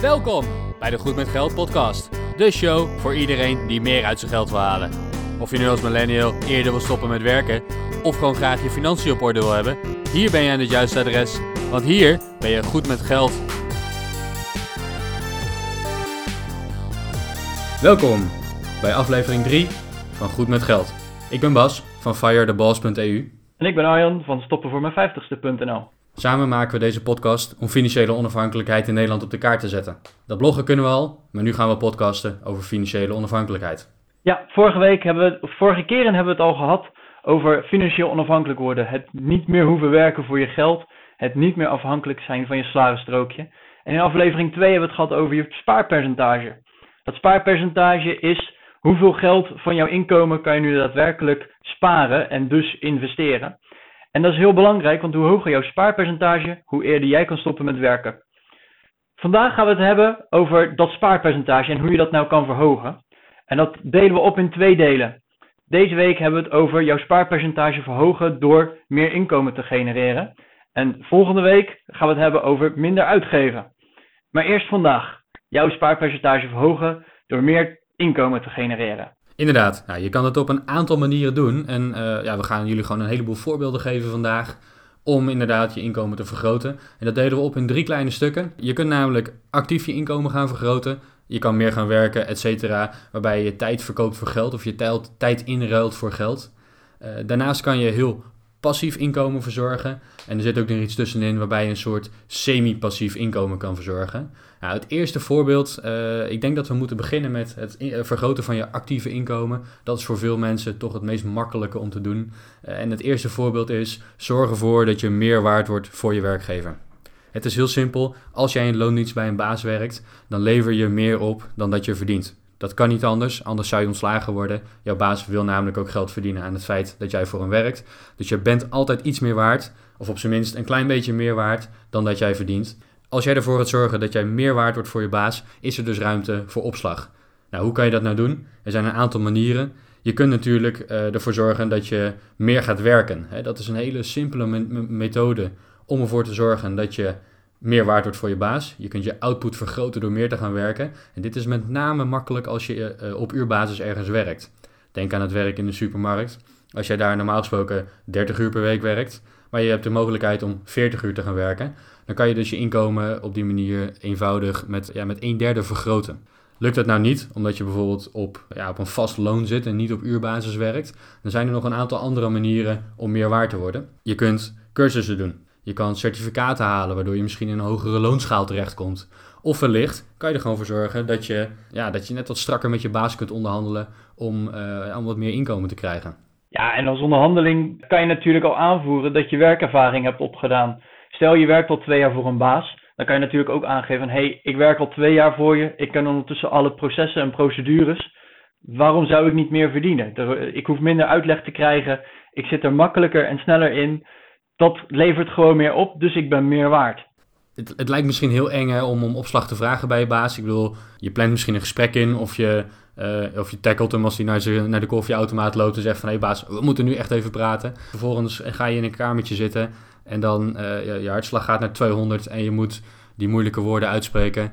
Welkom bij de Goed met Geld podcast. De show voor iedereen die meer uit zijn geld wil halen. Of je nu als millennial eerder wil stoppen met werken of gewoon graag je financiën op orde wil hebben, hier ben je aan het juiste adres, want hier ben je goed met geld. Welkom bij aflevering 3 van Goed met Geld. Ik ben Bas van firetheboss.eu. En ik ben Arjan van stoppenvoormijn50ste.nl. Samen maken we deze podcast om financiële onafhankelijkheid in Nederland op de kaart te zetten. Dat bloggen kunnen we al, maar nu gaan we podcasten over financiële onafhankelijkheid. Ja, vorige week hebben we, vorige keren hebben we het al gehad over financieel onafhankelijk worden. Het niet meer hoeven werken voor je geld, het niet meer afhankelijk zijn van je salarisstrookje. En in aflevering 2 hebben we het gehad over je spaarpercentage. Dat spaarpercentage is hoeveel geld van jouw inkomen kan je nu daadwerkelijk sparen en dus investeren. En dat is heel belangrijk, want hoe hoger jouw spaarpercentage, hoe eerder jij kan stoppen met werken. Vandaag gaan we het hebben over dat spaarpercentage en hoe je dat nou kan verhogen. En dat delen we op in twee delen. Deze week hebben we het over jouw spaarpercentage verhogen door meer inkomen te genereren. En volgende week gaan we het hebben over minder uitgeven. Maar eerst vandaag. Jouw spaarpercentage verhogen door meer inkomen te genereren. Inderdaad, nou, je kan het op een aantal manieren doen. En uh, ja, we gaan jullie gewoon een heleboel voorbeelden geven vandaag om inderdaad je inkomen te vergroten. En dat delen we op in drie kleine stukken. Je kunt namelijk actief je inkomen gaan vergroten. Je kan meer gaan werken, et cetera, waarbij je tijd verkoopt voor geld of je tijd inruilt voor geld. Uh, daarnaast kan je heel passief inkomen verzorgen. En er zit ook nog iets tussenin waarbij je een soort semi-passief inkomen kan verzorgen. Nou, het eerste voorbeeld, uh, ik denk dat we moeten beginnen met het eh, vergroten van je actieve inkomen. Dat is voor veel mensen toch het meest makkelijke om te doen. Uh, en het eerste voorbeeld is, zorg ervoor dat je meer waard wordt voor je werkgever. Het is heel simpel, als jij in loondienst bij een baas werkt, dan lever je meer op dan dat je verdient. Dat kan niet anders, anders zou je ontslagen worden. Jouw baas wil namelijk ook geld verdienen aan het feit dat jij voor hem werkt. Dus je bent altijd iets meer waard, of op zijn minst een klein beetje meer waard dan dat jij verdient. Als jij ervoor gaat zorgen dat jij meer waard wordt voor je baas, is er dus ruimte voor opslag. Nou, hoe kan je dat nou doen? Er zijn een aantal manieren. Je kunt natuurlijk uh, ervoor zorgen dat je meer gaat werken. dat is een hele simpele methode om ervoor te zorgen dat je meer waard wordt voor je baas. Je kunt je output vergroten door meer te gaan werken. En dit is met name makkelijk als je uh, op uurbasis ergens werkt. Denk aan het werk in de supermarkt. Als jij daar normaal gesproken 30 uur per week werkt, maar je hebt de mogelijkheid om 40 uur te gaan werken, dan kan je dus je inkomen op die manier eenvoudig met, ja, met een derde vergroten. Lukt dat nou niet, omdat je bijvoorbeeld op, ja, op een vast loon zit en niet op uurbasis werkt, dan zijn er nog een aantal andere manieren om meer waard te worden. Je kunt cursussen doen. Je kan certificaten halen, waardoor je misschien in een hogere loonschaal terechtkomt. Of wellicht kan je er gewoon voor zorgen dat je, ja, dat je net wat strakker met je baas kunt onderhandelen om, uh, om wat meer inkomen te krijgen. Ja, en als onderhandeling kan je natuurlijk al aanvoeren dat je werkervaring hebt opgedaan. Stel je werkt al twee jaar voor een baas, dan kan je natuurlijk ook aangeven hé, hey, ik werk al twee jaar voor je, ik ken ondertussen alle processen en procedures. Waarom zou ik niet meer verdienen? Ik hoef minder uitleg te krijgen, ik zit er makkelijker en sneller in. Dat levert gewoon meer op, dus ik ben meer waard. Het, het lijkt misschien heel eng om om opslag te vragen bij je baas. Ik bedoel, je plant misschien een gesprek in of je, uh, of je tackelt hem als hij naar, de koffieautomaat loopt en zegt van hé hey baas, we moeten nu echt even praten. Vervolgens ga je in een kamertje zitten en dan uh, je hartslag gaat naar 200 en je moet die moeilijke woorden uitspreken.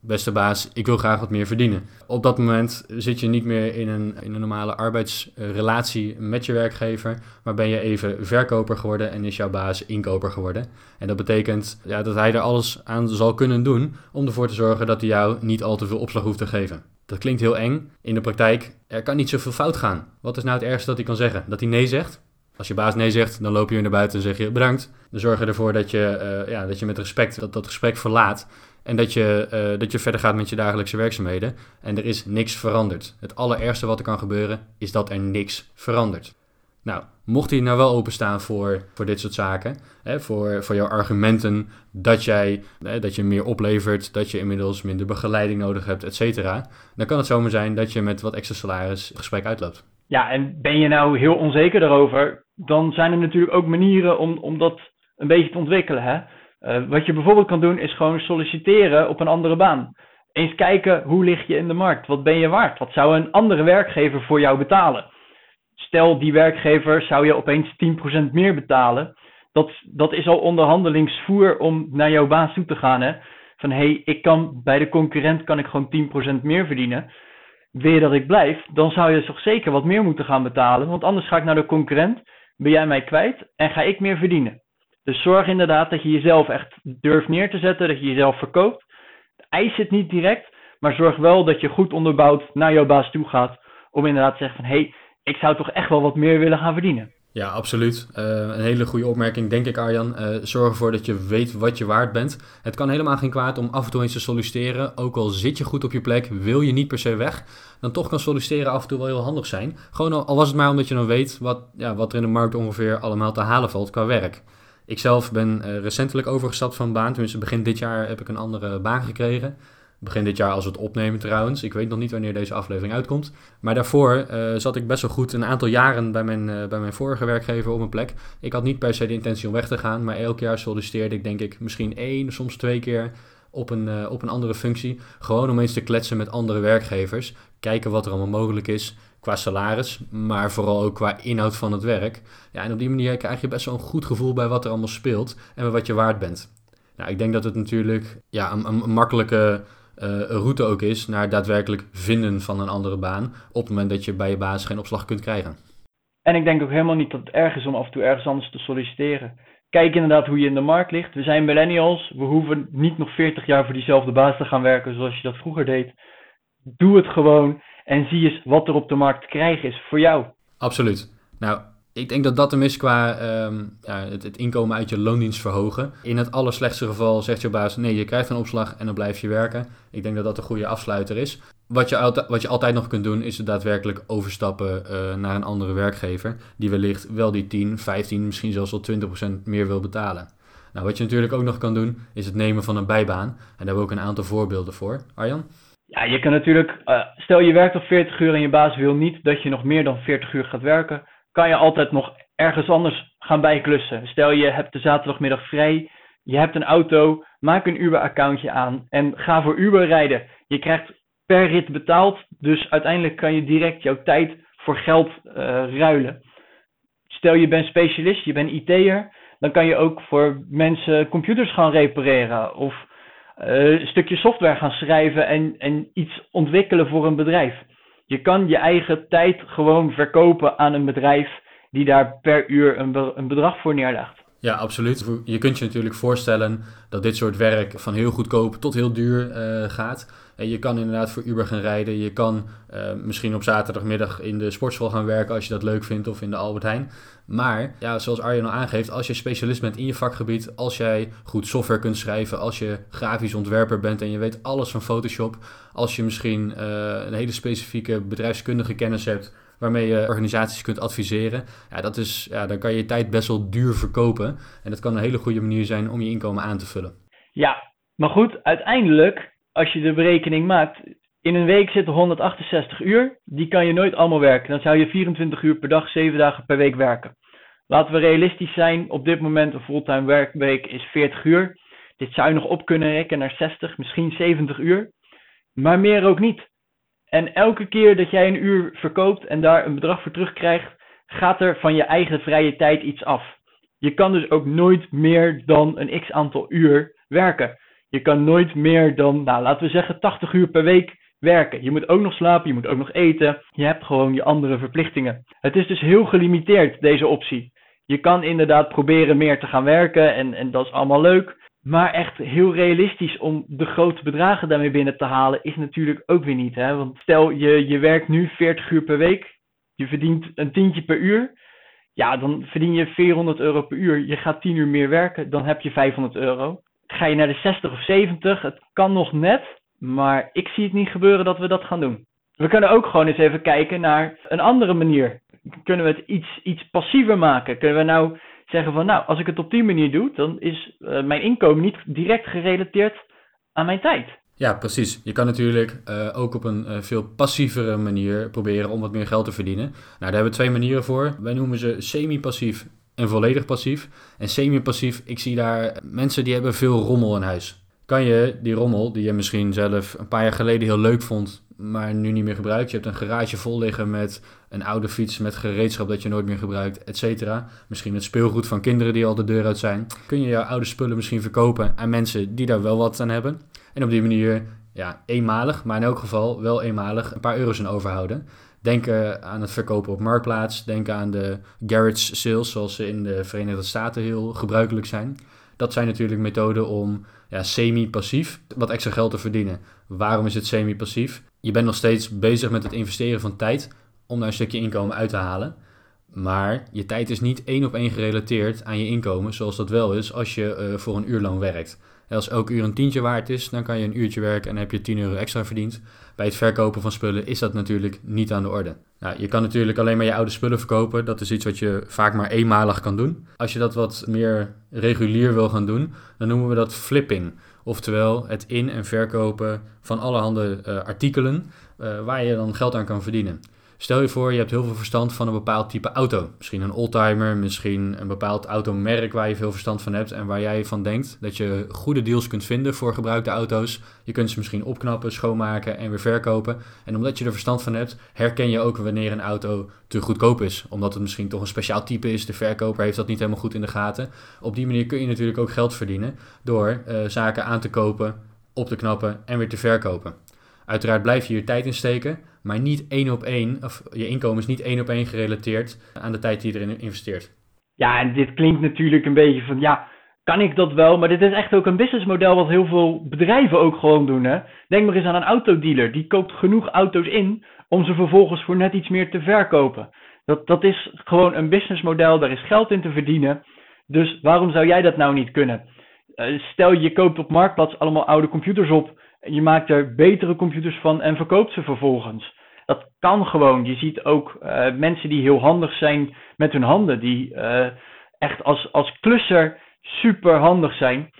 Beste baas, ik wil graag wat meer verdienen. Op dat moment zit je niet meer in een, in een normale arbeidsrelatie met je werkgever, maar ben je even verkoper geworden en is jouw baas inkoper geworden. En dat betekent ja, dat hij er alles aan zal kunnen doen om ervoor te zorgen dat hij jou niet al te veel opslag hoeft te geven. Dat klinkt heel eng. In de praktijk, er kan niet zoveel fout gaan. Wat is nou het ergste dat hij kan zeggen? Dat hij nee zegt? Als je baas nee zegt, dan loop je weer naar buiten en zeg je bedankt. Dan zorg je ervoor dat je, uh, ja, dat je met respect dat, dat gesprek verlaat. En dat je, uh, dat je verder gaat met je dagelijkse werkzaamheden. En er is niks veranderd. Het allerergste wat er kan gebeuren, is dat er niks verandert. Nou, mocht hij nou wel openstaan voor, voor dit soort zaken, hè, voor, voor jouw argumenten dat, jij, hè, dat je meer oplevert, dat je inmiddels minder begeleiding nodig hebt, et cetera, dan kan het zomaar zijn dat je met wat extra salaris het gesprek uitloopt. Ja, en ben je nou heel onzeker daarover, dan zijn er natuurlijk ook manieren om, om dat een beetje te ontwikkelen. Hè? Uh, wat je bijvoorbeeld kan doen, is gewoon solliciteren op een andere baan. Eens kijken, hoe lig je in de markt? Wat ben je waard? Wat zou een andere werkgever voor jou betalen? Stel, die werkgever zou je opeens 10% meer betalen. Dat, dat is al onderhandelingsvoer om naar jouw baas toe te gaan. Hè? van hé, hey, ik kan bij de concurrent kan ik gewoon 10% meer verdienen. Wil je dat ik blijf, dan zou je toch zeker wat meer moeten gaan betalen. Want anders ga ik naar de concurrent, ben jij mij kwijt en ga ik meer verdienen. Dus zorg inderdaad dat je jezelf echt durft neer te zetten, dat je jezelf verkoopt. Eis het niet direct, maar zorg wel dat je goed onderbouwd naar jouw baas toe gaat. Om inderdaad te zeggen van hé, hey, ik zou toch echt wel wat meer willen gaan verdienen. Ja, absoluut. Uh, een hele goede opmerking, denk ik, Arjan. Uh, zorg ervoor dat je weet wat je waard bent. Het kan helemaal geen kwaad om af en toe eens te solliciteren. Ook al zit je goed op je plek, wil je niet per se weg. Dan toch kan solliciteren af en toe wel heel handig zijn. Gewoon al was het maar omdat je dan weet wat, ja, wat er in de markt ongeveer allemaal te halen valt qua werk. Ik zelf ben uh, recentelijk overgestapt van baan. Tenminste, begin dit jaar heb ik een andere baan gekregen. Begin dit jaar als we het opnemen trouwens. Ik weet nog niet wanneer deze aflevering uitkomt. Maar daarvoor uh, zat ik best wel goed een aantal jaren bij mijn, uh, bij mijn vorige werkgever op een plek. Ik had niet per se de intentie om weg te gaan. Maar elk jaar solliciteerde ik denk ik misschien één, soms twee keer op een, op een andere functie. Gewoon om eens te kletsen met andere werkgevers. Kijken wat er allemaal mogelijk is qua salaris, maar vooral ook qua inhoud van het werk. Ja, en op die manier krijg je best wel een goed gevoel bij wat er allemaal speelt en wat je waard bent. Nou, ik denk dat het natuurlijk ja, een, makkelijke uh, route ook is naar daadwerkelijk vinden van een andere baan op het moment dat je bij je baas geen opslag kunt krijgen. En ik denk ook helemaal niet dat het erg is om af en toe ergens anders te solliciteren. Kijk inderdaad hoe je in de markt ligt. We zijn millennials. We hoeven niet nog 40 jaar voor diezelfde baas te gaan werken zoals je dat vroeger deed. Doe het gewoon en zie eens wat er op de markt te krijgen is voor jou. Absoluut. Nou, ik denk dat dat hem is qua um, ja, het, inkomen uit je loondienst verhogen. In het allerslechtste geval zegt je baas: nee, je krijgt een opslag en dan blijf je werken. Ik denk dat dat een goede afsluiter is. Wat je, altijd, wat je altijd nog kunt doen, is daadwerkelijk overstappen uh, naar een andere werkgever. Die wellicht wel die 10, 15, misschien zelfs wel 20% meer wil betalen. Nou, wat je natuurlijk ook nog kan doen, is het nemen van een bijbaan. En daar hebben we ook een aantal voorbeelden voor. Arjan? Ja, je kan natuurlijk, uh, stel je werkt op 40 uur en je baas wil niet dat je nog meer dan 40 uur gaat werken kan je altijd nog ergens anders gaan bijklussen. Stel je hebt de zaterdagmiddag vrij, je hebt een auto, maak een Uber-accountje aan en ga voor Uber rijden. Je krijgt per rit betaald, dus uiteindelijk kan je direct jouw tijd voor geld uh, ruilen. Stel je bent specialist, je bent IT'er, dan kan je ook voor mensen computers gaan repareren of uh, een stukje software gaan schrijven en, en iets ontwikkelen voor een bedrijf. Je kan je eigen tijd gewoon verkopen aan een bedrijf die daar per uur een, een bedrag voor neerlegt. Ja, absoluut. Je kunt je natuurlijk voorstellen dat dit soort werk van heel goedkoop tot heel duur uh, gaat. En je kan inderdaad voor Uber gaan rijden. Je kan uh, misschien op zaterdagmiddag in de sportschool gaan werken als je dat leuk vindt of in de Albert Heijn. Maar ja, zoals Arjen al aangeeft, als je specialist bent in je vakgebied, als jij goed software kunt schrijven, als je grafisch ontwerper bent en je weet alles van Photoshop, als je misschien uh, een hele specifieke bedrijfskundige kennis hebt waarmee je organisaties kunt adviseren, ja, dat is, ja, dan kan je je tijd best wel duur verkopen. En dat kan een hele goede manier zijn om je inkomen aan te vullen. Ja, maar goed, uiteindelijk, als je de berekening maakt, in een week zitten 168 uur. Die kan je nooit allemaal werken. Dan zou je 24 uur per dag, 7 dagen per week werken. Laten we realistisch zijn. Op dit moment een fulltime werkweek is 40 uur. Dit zou je nog op kunnen rekken naar 60, misschien 70 uur. Maar meer ook niet. En elke keer dat jij een uur verkoopt en daar een bedrag voor terugkrijgt, gaat er van je eigen vrije tijd iets af. Je kan dus ook nooit meer dan een x aantal uur werken. Je kan nooit meer dan, nou laten we zeggen, 80 uur per week werken. Je moet ook nog slapen, je moet ook nog eten. Je hebt gewoon je andere verplichtingen. Het is dus heel gelimiteerd, deze optie. Je kan inderdaad proberen meer te gaan werken en, en dat is allemaal leuk. Maar echt heel realistisch om de grote bedragen daarmee binnen te halen is natuurlijk ook weer niet. Hè? Want stel je, je werkt nu 40 uur per week, je verdient een tientje per uur. Ja, dan verdien je 400 euro per uur. Je gaat 10 uur meer werken, dan heb je 500 euro. Ga je naar de 60 of 70, het kan nog net, maar ik zie het niet gebeuren dat we dat gaan doen. We kunnen ook gewoon eens even kijken naar een andere manier. Kunnen we het iets, iets passiever maken? Kunnen we nou zeggen van nou, als ik het op die manier doe, dan is uh, mijn inkomen niet direct gerelateerd aan mijn tijd. Ja, precies. Je kan natuurlijk uh, ook op een uh, veel passievere manier proberen om wat meer geld te verdienen. Nou, daar hebben we twee manieren voor. Wij noemen ze semi-passief en volledig passief. En semi-passief, ik zie daar mensen die hebben veel rommel in huis. Kan je die rommel, die je misschien zelf een paar jaar geleden heel leuk vond, maar nu niet meer gebruikt. Je hebt een garage vol liggen met een oude fiets met gereedschap dat je nooit meer gebruikt, et cetera. Misschien het speelgoed van kinderen die al de deur uit zijn. Kun je jouw oude spullen misschien verkopen aan mensen die daar wel wat aan hebben. En op die manier, ja, eenmalig, maar in elk geval wel eenmalig een paar euro's aan overhouden. Denk aan het verkopen op Marktplaats. Denk aan de garage sales, zoals ze in de Verenigde Staten heel gebruikelijk zijn. Dat zijn natuurlijk methoden om ja, semi-passief wat extra geld te verdienen. Waarom is het semi-passief? Je bent nog steeds bezig met het investeren van tijd om daar een stukje inkomen uit te halen. Maar je tijd is niet één op één gerelateerd aan je inkomen, zoals dat wel is als je uh, voor een uurloon werkt. Als elk uur een tientje waard is, dan kan je een uurtje werken en heb je 10 euro extra verdiend. Bij het verkopen van spullen is dat natuurlijk niet aan de orde. Nou, je kan natuurlijk alleen maar je oude spullen verkopen. Dat is iets wat je vaak maar eenmalig kan doen. Als je dat wat meer regulier wil gaan doen, dan noemen we dat flipping. Oftewel het in- en verkopen van allerhande uh, artikelen uh, waar je dan geld aan kan verdienen. Stel je voor, je hebt heel veel verstand van een bepaald type auto. Misschien een oldtimer, misschien een bepaald automerk waar je veel verstand van hebt en waar jij van denkt dat je goede deals kunt vinden voor gebruikte auto's. Je kunt ze misschien opknappen, schoonmaken en weer verkopen. En omdat je er verstand van hebt, herken je ook wanneer een auto te goedkoop is. Omdat het misschien toch een speciaal type is. De verkoper heeft dat niet helemaal goed in de gaten. Op die manier kun je natuurlijk ook geld verdienen door uh, zaken aan te kopen, op te knappen en weer te verkopen. Uiteraard blijf je hier tijd in steken, maar niet één op één, of je inkomen is niet één op één gerelateerd aan de tijd die je erin investeert. Ja, en dit klinkt natuurlijk een beetje van, ja, kan ik dat wel? Maar dit is echt ook een businessmodel wat heel veel bedrijven ook gewoon doen. Hè? Denk maar eens aan een autodealer. Die koopt genoeg auto's in om ze vervolgens voor net iets meer te verkopen. Dat, dat is gewoon een businessmodel, daar is geld in te verdienen. Dus waarom zou jij dat nou niet kunnen? Uh, stel je koopt op Marktplaats allemaal oude computers op je maakt er betere computers van en verkoopt ze vervolgens. Dat kan gewoon. Je ziet ook uh, mensen die heel handig zijn met hun handen, die uh, echt als, als klusser super handig zijn.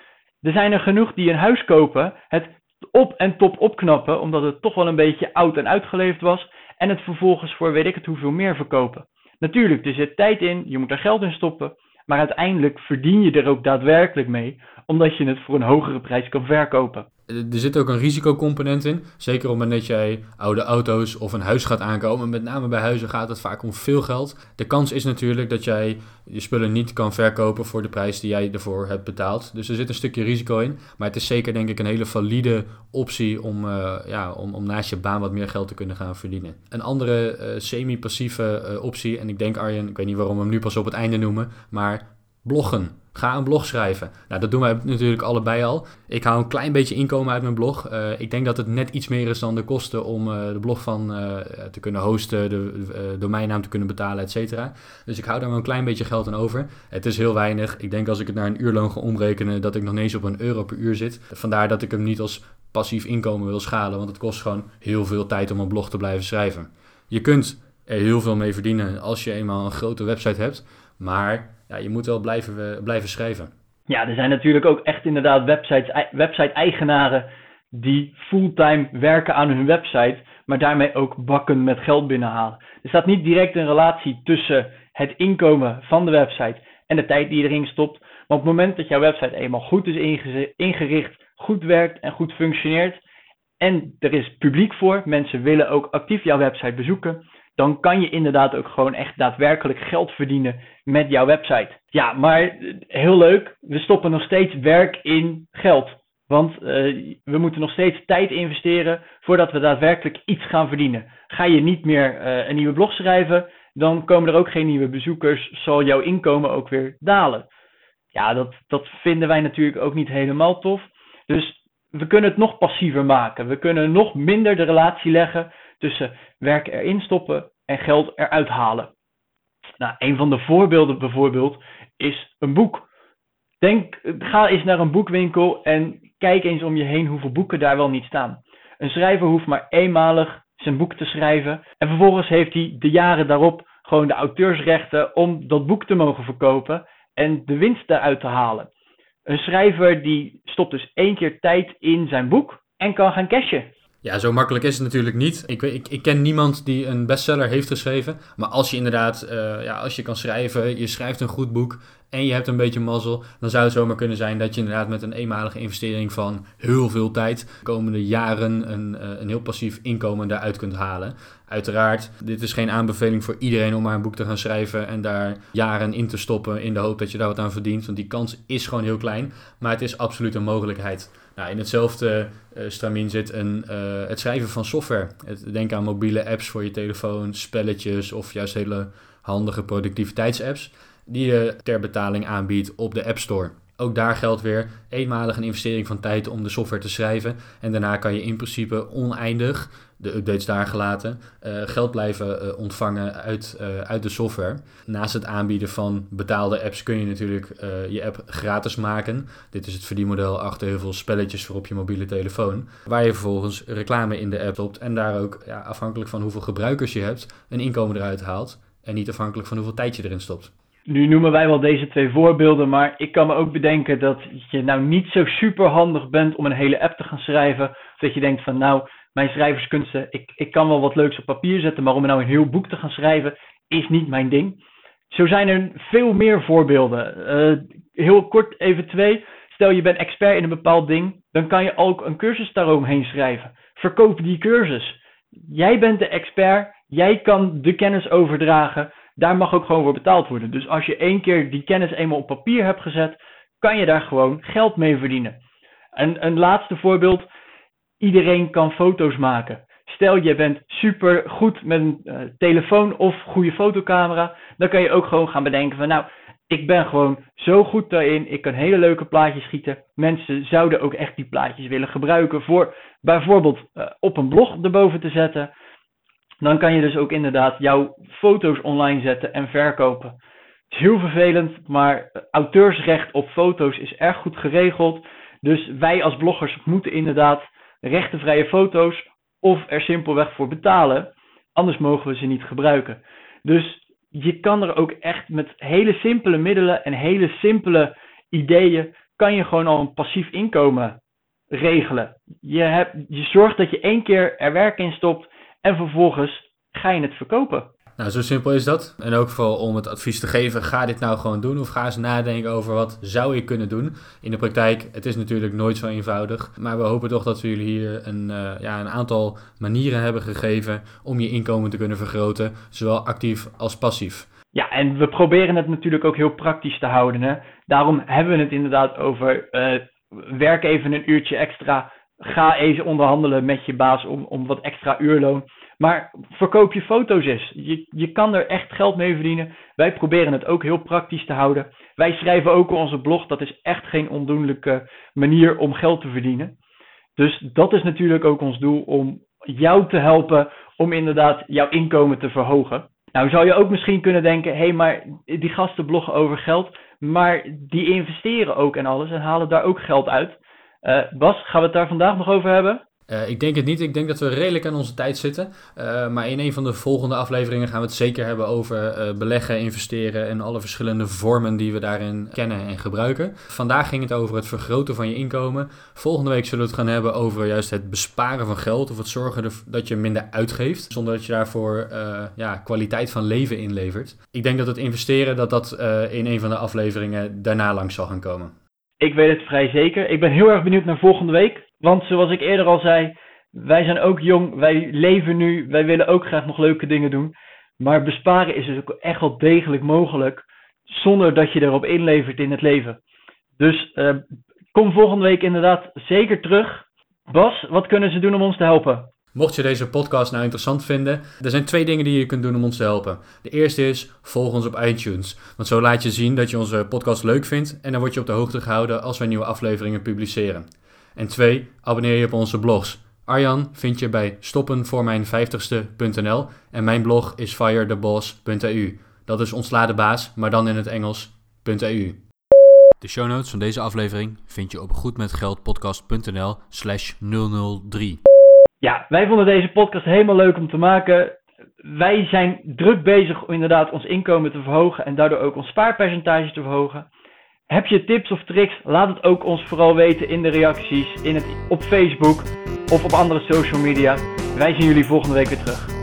Er zijn er genoeg die een huis kopen, het op en top opknappen, omdat het toch wel een beetje oud en uitgeleefd was, en het vervolgens voor weet ik het hoeveel meer verkopen. Natuurlijk, er zit tijd in, je moet er geld in stoppen, maar uiteindelijk verdien je er ook daadwerkelijk mee, omdat je het voor een hogere prijs kan verkopen er zit ook een risicocomponent in. Zeker op het moment dat jij oude auto's of een huis gaat aankomen. Met name bij huizen gaat het vaak om veel geld. De kans is natuurlijk dat jij je spullen niet kan verkopen voor de prijs die jij ervoor hebt betaald. Dus er zit een stukje risico in. Maar het is zeker denk ik een hele valide optie om, uh, ja, om, om naast je baan wat meer geld te kunnen gaan verdienen. Een andere uh, semi-passieve optie, en ik denk Arjen, ik weet niet waarom we hem nu pas op het einde noemen, maar bloggen. Ga een blog schrijven. Nou, dat doen wij natuurlijk allebei al. Ik hou een klein beetje inkomen uit mijn blog. Uh, ik denk dat het net iets meer is dan de kosten om uh, de blog van uh, te kunnen hosten, de domeinnaam te kunnen betalen, et cetera. Dus ik hou daar wel een klein beetje geld aan over. Het is heel weinig. Ik denk als ik het naar een uurloon ga omrekenen, dat ik nog niet eens op een euro per uur zit. Vandaar dat ik hem niet als passief inkomen wil schalen, want het kost gewoon heel veel tijd om een blog te blijven schrijven. Je kunt er heel veel mee verdienen als je eenmaal een grote website hebt, maar ja, je moet wel blijven, blijven schrijven. Ja, er zijn natuurlijk ook echt inderdaad website-eigenaren die fulltime werken aan hun website, maar daarmee ook bakken met geld binnenhalen. Er staat niet direct een relatie tussen het inkomen van de website en de tijd die je erin stopt. Maar op het moment dat jouw website eenmaal goed is ingericht, goed werkt en goed functioneert, en er is publiek voor, mensen willen ook actief jouw website bezoeken, dan kan je inderdaad ook gewoon echt daadwerkelijk geld verdienen met jouw website. Ja, maar heel leuk, we stoppen nog steeds werk in geld. Want uh, we moeten nog steeds tijd investeren voordat we daadwerkelijk iets gaan verdienen. Ga je niet meer uh, een nieuwe blog schrijven, dan komen er ook geen nieuwe bezoekers, zal jouw inkomen ook weer dalen. Ja, dat, dat vinden wij natuurlijk ook niet helemaal tof. Dus we kunnen het nog passiever maken. We kunnen nog minder de relatie leggen tussen werk erin stoppen en geld eruit halen. Nou, een van de voorbeelden bijvoorbeeld is een boek. Denk, ga eens naar een boekwinkel en kijk eens om je heen hoeveel boeken daar wel niet staan. Een schrijver hoeft maar eenmalig zijn boek te schrijven en vervolgens heeft hij de jaren daarop gewoon de auteursrechten om dat boek te mogen verkopen en de winst daaruit te halen. Een schrijver die stopt dus één keer tijd in zijn boek en kan gaan cashen. Ja, zo makkelijk is het natuurlijk niet. Ik, ik, ik ken niemand die een bestseller heeft geschreven. Maar als je inderdaad, uh, ja, als je kan schrijven, je schrijft een goed boek en je hebt een beetje mazzel, dan zou het zomaar kunnen zijn dat je inderdaad met een eenmalige investering van heel veel tijd, de komende jaren, een, eh, een heel passief inkomen daaruit kunt halen. Uiteraard, dit is geen aanbeveling voor iedereen om maar een boek te gaan schrijven en daar jaren in te stoppen in de hoop dat je daar wat aan verdient, want die kans is gewoon heel klein, maar het is absoluut een mogelijkheid. Nou, in hetzelfde uh, stramien zit een, uh, het schrijven van software. Denk aan mobiele apps voor je telefoon, spelletjes of juist hele handige productiviteitsapps die je ter betaling aanbiedt op de App Store. Ook daar geldt weer eenmalig een investering van tijd om de software te schrijven. En daarna kan je in principe oneindig, de updates daar gelaten, uh, geld blijven uh, ontvangen uit, uh, uit de software. Naast het aanbieden van betaalde apps kun je natuurlijk je app gratis maken. Dit is het verdienmodel achter heel veel spelletjes voor op je mobiele telefoon. Waar je vervolgens reclame in de app stopt en daar ook ja, afhankelijk van hoeveel gebruikers je hebt, een inkomen eruit haalt. En niet afhankelijk van hoeveel tijd je erin stopt. Nu noemen wij wel deze twee voorbeelden, maar ik kan me ook bedenken dat je nou niet zo super handig bent om een hele app te gaan schrijven. Dat je denkt van nou, mijn schrijverskunsten, ik, ik kan wel wat leuks op papier zetten, maar om nou een heel boek te gaan schrijven, is niet mijn ding. Zo zijn er veel meer voorbeelden. Uh, heel kort even twee. Stel je bent expert in een bepaald ding, dan kan je ook een cursus daaromheen schrijven. Verkoop die cursus. Jij bent de expert, jij kan de kennis overdragen daar mag ook gewoon voor betaald worden. Dus als je één keer die kennis eenmaal op papier hebt gezet, kan je daar gewoon geld mee verdienen. En een laatste voorbeeld, iedereen kan foto's maken. Stel je bent super goed met een uh, telefoon of goede fotocamera, dan kan je ook gewoon gaan bedenken van nou, ik ben gewoon zo goed daarin, ik kan hele leuke plaatjes schieten. Mensen zouden ook echt die plaatjes willen gebruiken voor bijvoorbeeld uh, op een blog erboven te zetten dan kan je dus ook inderdaad jouw foto's online zetten en verkopen. Het is heel vervelend, maar auteursrecht op foto's is erg goed geregeld. Dus wij als bloggers moeten inderdaad rechtenvrije foto's of er simpelweg voor betalen. Anders mogen we ze niet gebruiken. Dus je kan er ook echt met hele simpele middelen en hele simpele ideeën kan je gewoon al een passief inkomen regelen. Je, hebt, je zorgt dat je één keer er werk in stopt en vervolgens ga je het verkopen. Nou, zo simpel is dat. En ook vooral om het advies te geven, ga dit nou gewoon doen of ga eens nadenken over wat zou ik kunnen doen. In de praktijk, het is natuurlijk nooit zo eenvoudig, maar we hopen toch dat we jullie hier een, uh, ja, een aantal manieren hebben gegeven om je inkomen te kunnen vergroten, zowel actief als passief. Ja, en we proberen het natuurlijk ook heel praktisch te houden. Hè? Daarom hebben we het inderdaad over uh, werk even een uurtje extra ga even onderhandelen met je baas om, om wat extra uurloon. Maar verkoop je foto's eens. Je, je kan er echt geld mee verdienen. Wij proberen het ook heel praktisch te houden. Wij schrijven ook op onze blog. Dat is echt geen ondoenlijke manier om geld te verdienen. Dus dat is natuurlijk ook ons doel om jou te helpen om inderdaad jouw inkomen te verhogen. Nou zou je ook misschien kunnen denken, hé hey, maar die gasten bloggen over geld, maar die investeren ook en alles en halen daar ook geld uit. Uh, Bas, gaan we het daar vandaag nog over hebben? Uh, ik denk het niet. Ik denk dat we redelijk aan onze tijd zitten. Uh, maar in een van de volgende afleveringen gaan we het zeker hebben over beleggen, investeren en alle verschillende vormen die we daarin kennen en gebruiken. Vandaag ging het over het vergroten van je inkomen. Volgende week zullen we het gaan hebben over juist het besparen van geld of het zorgen dat je minder uitgeeft, zonder dat je daarvoor ja, kwaliteit van leven inlevert. Ik denk dat het investeren dat dat in een van de afleveringen daarna langs zal gaan komen. Ik weet het vrij zeker. Ik ben heel erg benieuwd naar volgende week. Want zoals ik eerder al zei, wij zijn ook jong, wij leven nu, wij willen ook graag nog leuke dingen doen. Maar besparen is dus ook echt wel degelijk mogelijk, zonder dat je erop inlevert in het leven. Dus uh, kom volgende week inderdaad zeker terug. Bas, wat kunnen ze doen om ons te helpen? Mocht je deze podcast nou interessant vinden, er zijn twee dingen die je kunt doen om ons te helpen. De eerste is, volg ons op iTunes. Want zo laat je zien dat je onze podcast leuk vindt en dan word je op de hoogte gehouden als wij nieuwe afleveringen publiceren. En twee, abonneer je op onze blogs. Arjan vind je bij stoppenvoormijn50ste.nl en mijn blog is firetheboss.eu. Dat is ontsla de baas, maar dan in het Engels.eu. De show notes van deze aflevering vind je op goedmetgeldpodcast.nl slash 003. Ja, wij vonden deze podcast helemaal leuk om te maken. Wij zijn druk bezig om inderdaad ons inkomen te verhogen en daardoor ook ons spaarpercentage te verhogen. Heb je tips of tricks? Laat het ook ons vooral weten in de reacties in het, op Facebook of op andere social media. Wij zien jullie volgende week weer terug.